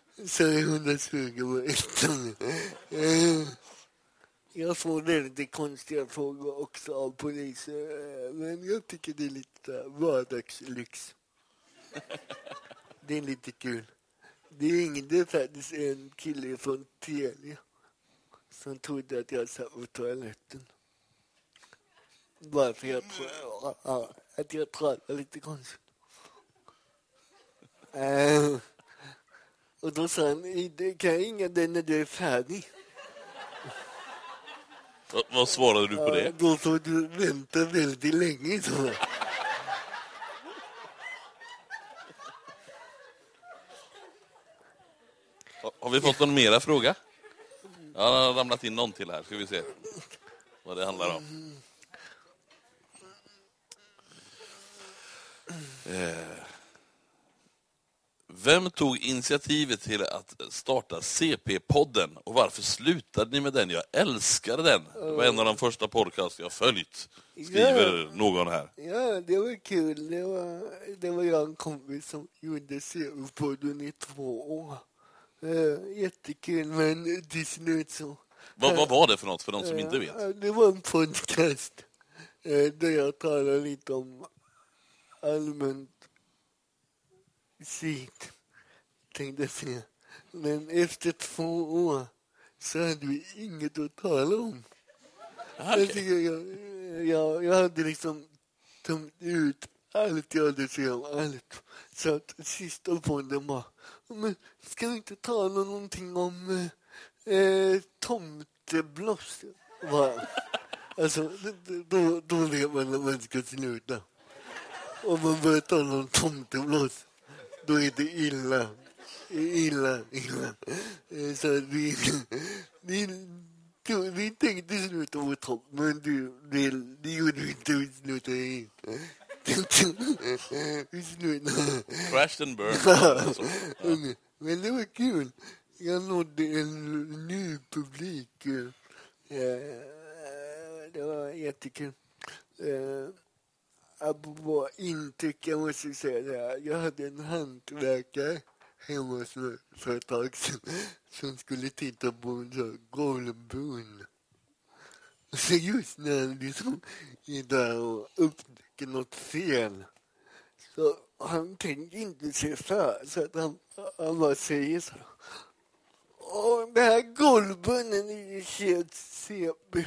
B: Så är 120 på. Jag får väldigt konstiga frågor också av poliser. Men jag tycker det är lite vardagslyx. Det är lite kul. Det ringde faktiskt en kille från Telia som trodde att jag satt på toaletten. Bara för jag att jag pratade lite konstigt. Äh. Och då sa han, "Det kan jag ringa dig när du är färdig.
C: Va- Vad svarade du på
B: Ja,
C: det?
B: Då får du vänta väldigt länge. Så.
C: Ha- Har vi fått någon mera fråga? Ja, det har ramlat in någon till här. Ska vi se vad det handlar om. Eh, Vem tog initiativet till att starta CP-podden och varför slutade ni med den? Jag älskade den. Det var en av de första podcast jag följt, skriver någon här.
B: Ja, det var kul. Det var, det var jag och en kompis som gjorde CU-podden i två år. Jättekul, men till slut så...
C: Vad, vad var det för något för de som inte vet?
B: Det var en podcast eh, där jag talade lite om allmänt skit, tänkte jag säga. Men efter två år så hade vi inget att tala om.
C: Ah,
B: Jag, jag, jag, jag hade liksom tömt ut allt jag hade att säga om allt. Så att sista podden bara, men ska vi inte tala någonting om eh, tomtebloss? Alltså, då, då vet man när man ska sluta. Om man börjar tala om tomtebloss, då är det illa. Illa, illa. Eh, Så vi, vi, vi tänkte sluta på topp, men du, det, det gjorde vi inte. Vi slutade helt. i slutet.
C: Crashed and burned.
B: Men det var kul. Jag nådde en ny publik. Eh, Det var jättekul. Apropå intryck, jag måste säga det här. Jag hade en hantverkare hemma hos mig för ett tag sedan som skulle titta på en sån golvbrunn. Så just när han liksom är där och upptäcker något fel så han tänker inte sig för så att han, han bara säger så. Åh, den här golvbrunnen är ju helt CP.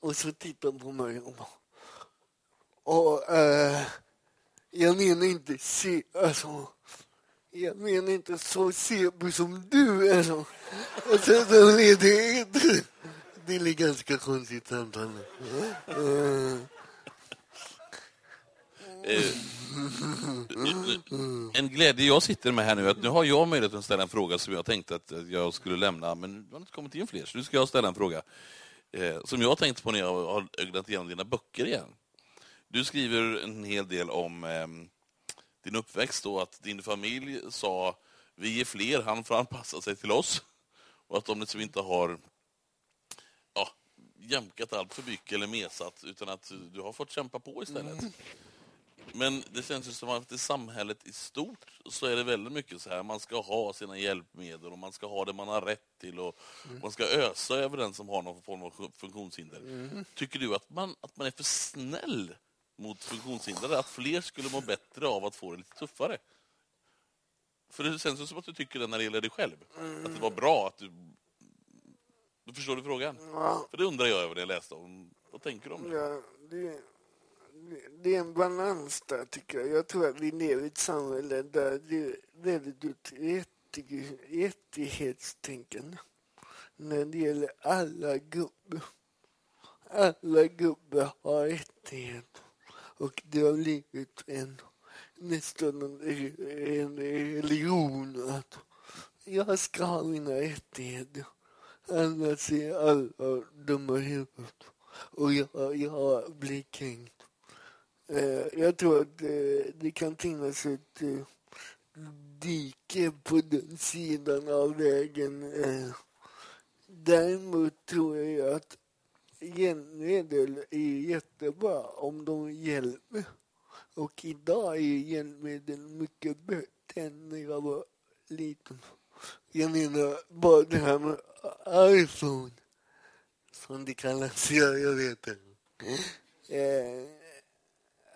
B: Och så tittar han på mig och bara... Och, eh, jag menar inte se, alltså... Jag menar inte så sebo som du är. Alltså. Och sen så är det, det, det är ganska konstigt samtal. Eh,
C: en glädje jag sitter med här nu är att nu har jag möjlighet att ställa en fråga som jag tänkte att jag skulle lämna, men det har inte kommit in fler, så nu ska jag ställa en fråga eh, som jag har tänkt på när jag har ögnat igenom dina böcker igen. Du skriver en hel del om eh, din uppväxt och att din familj sa vi är fler, han får anpassa sig till oss. Och att de liksom inte har ja, jämkat allt för mycket eller mesat, utan att du har fått kämpa på istället. Mm. Men det känns ju som att i samhället i stort så är det väldigt mycket så här, man ska ha sina hjälpmedel och man ska ha det man har rätt till och man ska ösa över den som har någon form av funktionshinder. Tycker du att man, att man är för snäll mot funktionshindrade? Att fler skulle må bättre av att få det lite tuffare? För det känns ju som att du tycker det när det gäller dig själv. Att det var bra att du... Du förstår du frågan? För det undrar jag över det jag läste om. Vad tänker du om det?
B: Ja, det, det- är en balans där, tycker jag. Jag tror att vi lever i ett samhälle där det är väldigt ut rättig- rättighetstänkande när det gäller alla grupper. Alla grupper har rättigheter och det har blivit en, nästan en, en religion att jag ska ha mina rättigheter annars är alla dumma i huvudet och jag, jag blir kränkt. Eh, jag tror att eh, det kan finnas ett eh, dike på den sidan av vägen. Eh, däremot tror jag att hjälpmedel är jättebra om de hjälper. Och idag är hjälpmedel mycket bättre än när jag var liten. Jag menar bara det här med iPhone, som det kallas. Ja, jag vet det. Eh,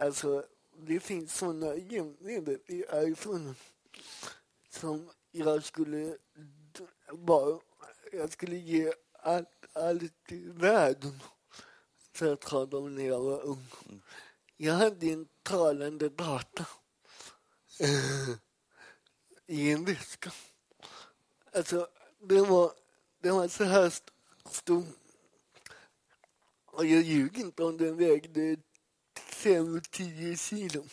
B: alltså, det finns såna hjälpmedel i iPhone som jag skulle bara, jag skulle ge allt, allt i världen för att ha dem när jag var ung. Jag hade en talande data eh, i en väska. Alltså, det var, det var så här stor. Och jag ljuger inte om den vägde 5-10 kilo.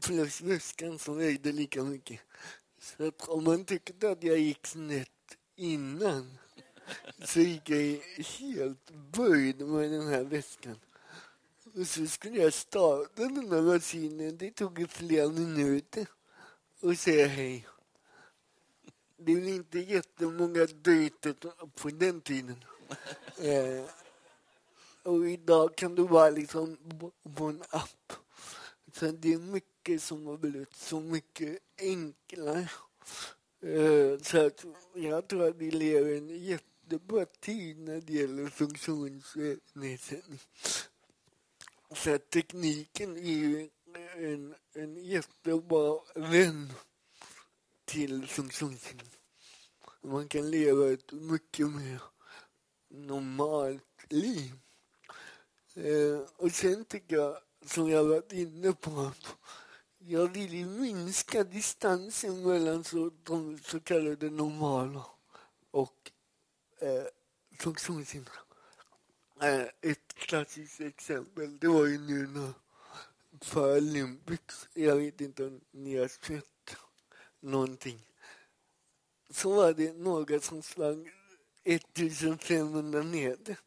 B: Plus väskan som vägde lika mycket. Så att om man tyckte att jag gick snett innan så gick jag helt böjd med den här väskan. Och så skulle jag starta den här maskinen. Det tog flera minuter. Och säga hej. Det är inte jättemånga dejter på den tiden. Eh, och idag kan du vara liksom på- en app. Så det är mycket som har blivit så mycket enklare. Eh, så att jag tror att vi lever i en jättebra tid när det gäller funktionsnedsättning. Så att tekniken är ju en, en jättebra vän till funktionshinder. Man kan leva ett mycket mer normalt liv. Eh, och sen tycker jag, som jag varit inne på, att jag vill minska distansen mellan så, de så kallade normala och eh, funktionshindrade. Eh, ett klassiskt exempel, det var ju nu när Paralympics, jag vet inte om ni har sett någonting. Så var det några som sprang 1500 meter.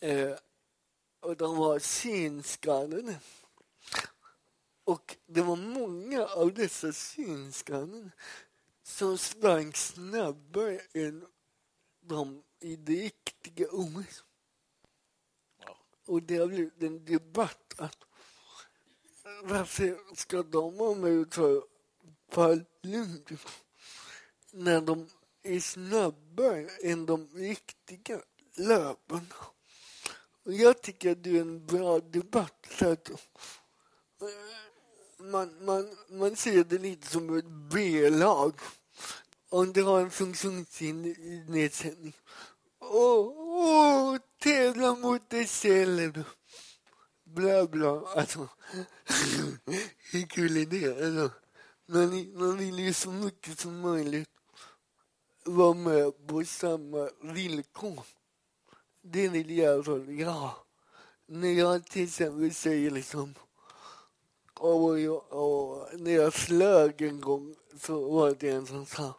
B: Eh, och de var synskadade. Och det var många av dessa synskadade som sprang snabbare än de i det riktiga OS. Och det har blivit en debatt att varför ska de vara med ta Paralympics när de är snabbare än de riktiga löparna? Och jag tycker att det är en bra debatt. Så att man, man, man ser det lite som ett B-lag. Om du har en funktionsnedsättning. Åh, åh, tävla mot dig själv. Bla, bla. Alltså, hur kul är det? Alltså, man, man vill ju så mycket som möjligt vara med på samma villkor. Det vill jag fall, ja. När jag till exempel säger liksom och, jag, och när jag flög en gång så var det en som sa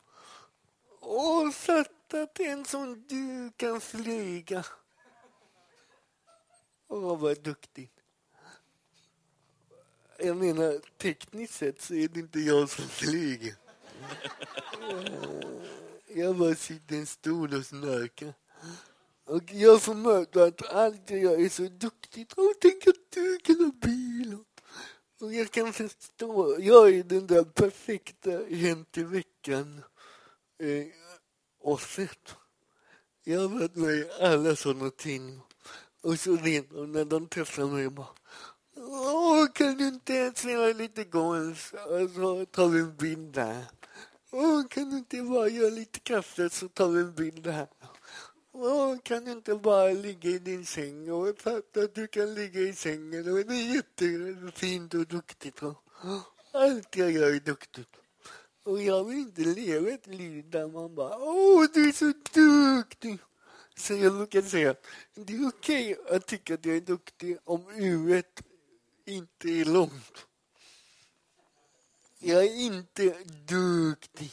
B: Åh, att en som du kan flyga. Åh, vad duktigt. Jag menar, tekniskt sett så är det inte jag som flyger. Jag bara sitter i en stol och snarkar. Och jag får möta att allt jag gör är så duktigt. Och tänk att du kan ha bil. Och jag kan förstå. Jag är den där perfekta Hänt i veckan eh, osset. Jag har varit med i alla sådana ting. Och så redan när de träffar mig bara Åh, kan du inte spela lite golf? Alltså, och så tar vi en bild där. Åh, kan du inte bara göra lite kaffe så tar vi en bild här. Åh, kan du inte bara ligga i din säng och fatta att du kan ligga i sängen och det är jättefint och duktigt. Och allt jag gör är duktigt. Och jag vill inte leva ett liv där man bara Åh, du är så duktig! Så jag brukar säga det är okej att tycka att jag är duktig om huvudet inte är långt. Jag är inte duktig.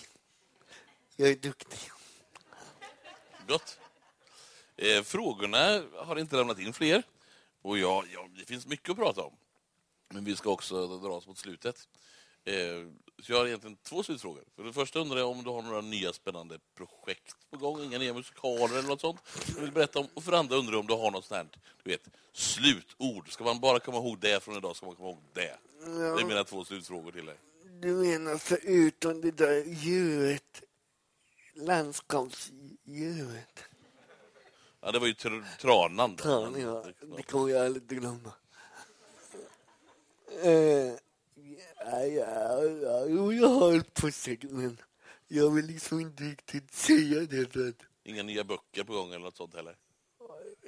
B: Jag är duktig.
C: Gott. Eh, frågorna har inte lämnat in fler. Och ja, ja, det finns mycket att prata om. Men vi ska också dra oss mot slutet. Eh, så jag har egentligen två slutfrågor. För det första undrar jag om du har några nya spännande projekt på gång, inga nya musikaler eller något sånt du vill berätta om. Och för det andra undrar jag om du har något sånt här, du vet, slutord. Ska man bara komma ihåg det från idag ska man komma ihåg det. Det är mina två slutfrågor till dig.
B: Du menar förutom det där djuret, landskapsdjuret.
C: Ja, det var ju tr tranan. då.
B: Fan, ja, det kommer jag aldrig glömma. Eh, ja, ja, ja, jo, jag har ett projekt, men jag vill liksom inte riktigt säga det. För att,
C: Inga nya böcker på gång eller något sånt heller?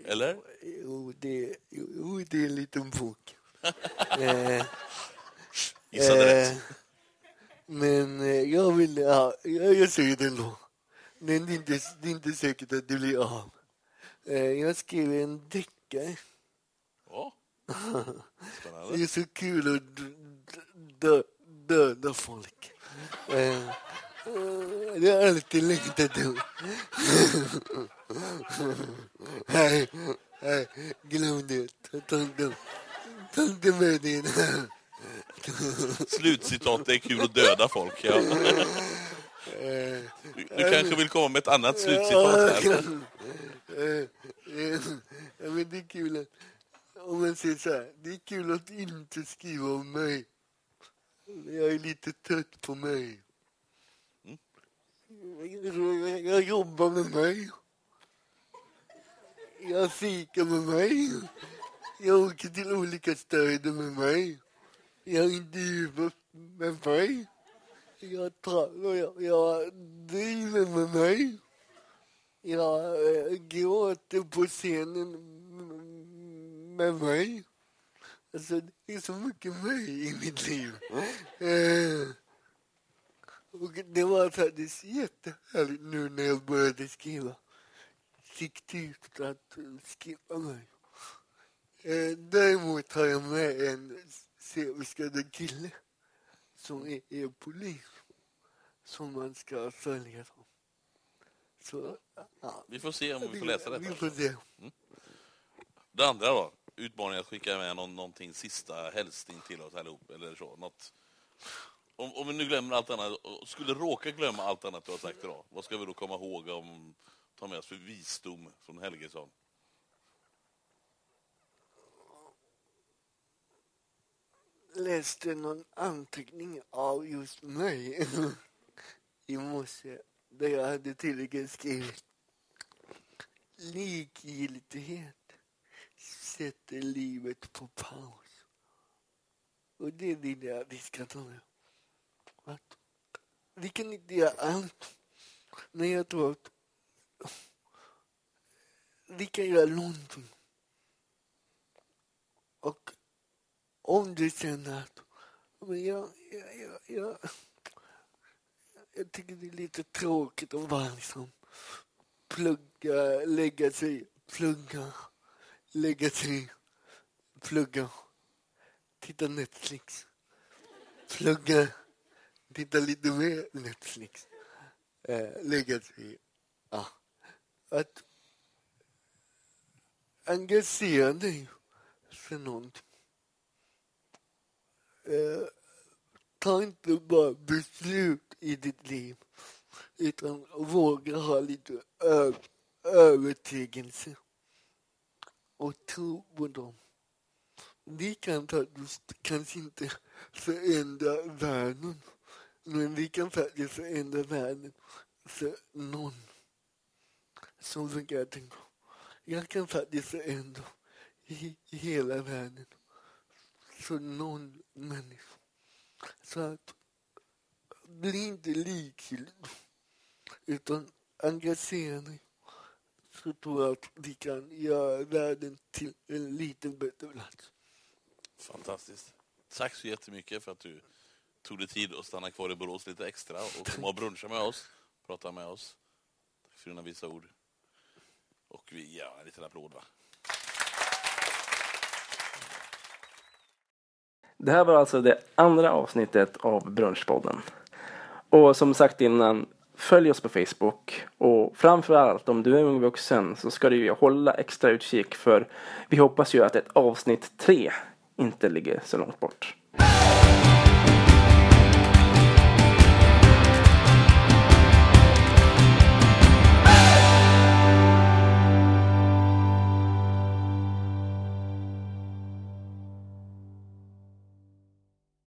C: Eller?
B: jo, det, jo, det är en liten bok. eh,
C: Gissade
B: eh,
C: rätt.
B: Men eh, jag vill, ja, jag, jag säger det ändå. Men det är, inte, det är inte säkert att det blir av. Eh, jag skrev en deckare.
C: Ja.
B: Det
C: Spännande.
B: är så kul att dö, dö, döda folk. Eh, eh, det har alltid längtat. Nej, nej, glöm det. Ta, inte- ta inte med det.
C: Slutcitat, det är kul att döda folk. Ja. Du, du kanske vill komma med ett annat slutcitat här?
B: Eh, Ja, men det är kul att, om man säger så här, det är kul att inte skriva om mig. Jag är lite trött på mig. Jag, jag jobbar med mig. Jag fikar med mig. Jag åker till olika städer med mig. Jag intervjuar med mig. Jag, tar, jag, jag driver med mig. Jag eh, gråter på scenen med mig. Alltså, det är så mycket mig i mitt liv. Eh, och det var faktiskt jättehärligt nu när jag började skriva. Fiktivt att skriva mig. Eh, däremot har jag med en serieskadad kille som är, är polis som man ska följa. Dem. Så, ja,
C: Vi får se om vi får läsa
B: vi
C: detta.
B: får se.
C: Det andra då? Utmaningen att skicka med någon, någonting sista hälsning till oss allihop, eller så. Något. Om, om vi nu glömmer allt annat, skulle råka glömma allt annat du har sagt idag, vad ska vi då komma ihåg om, ta med oss för visdom från Helgesson?
B: läste någon anteckning av just mig i morse där jag hade tydligen skrivit likgiltighet sätter livet på paus. Och det är jag att vi ska ta med. Att vi kan inte göra allt, men jag tror att vi kan göra någonting. Och om du känner att men jag, jag, jag, jag, jag tycker det är lite tråkigt att bara liksom plugga, lägga sig, plugga, lägga sig, plugga, titta Netflix, plugga, titta lite mer Netflix, eh, lägga sig. Ja. Att engagera dig för någonting eh, ta inte bara beslut i ditt liv utan våga ha lite ö- övertygelse och tro på dem. Vi kan faktiskt kanske inte förändra världen men vi kan faktiskt förändra världen för någon. Så brukar jag tänka. Jag kan faktiskt förändra i hela världen för någon människa. Så att bli inte likgiltig utan engagera dig så tror jag att vi kan göra världen till en lite bättre plats.
C: Fantastiskt. Tack så jättemycket för att du tog dig tid att stanna kvar i Borås lite extra och komma och bruncha med oss, prata med oss. Tack för dina visa ord. Och vi ger en liten applåd va?
A: Det här var alltså det andra avsnittet av Brunchpodden. Och som sagt innan, följ oss på Facebook. Och framför allt om du är ung vuxen så ska du ju hålla extra utkik för vi hoppas ju att ett avsnitt tre inte ligger så långt bort.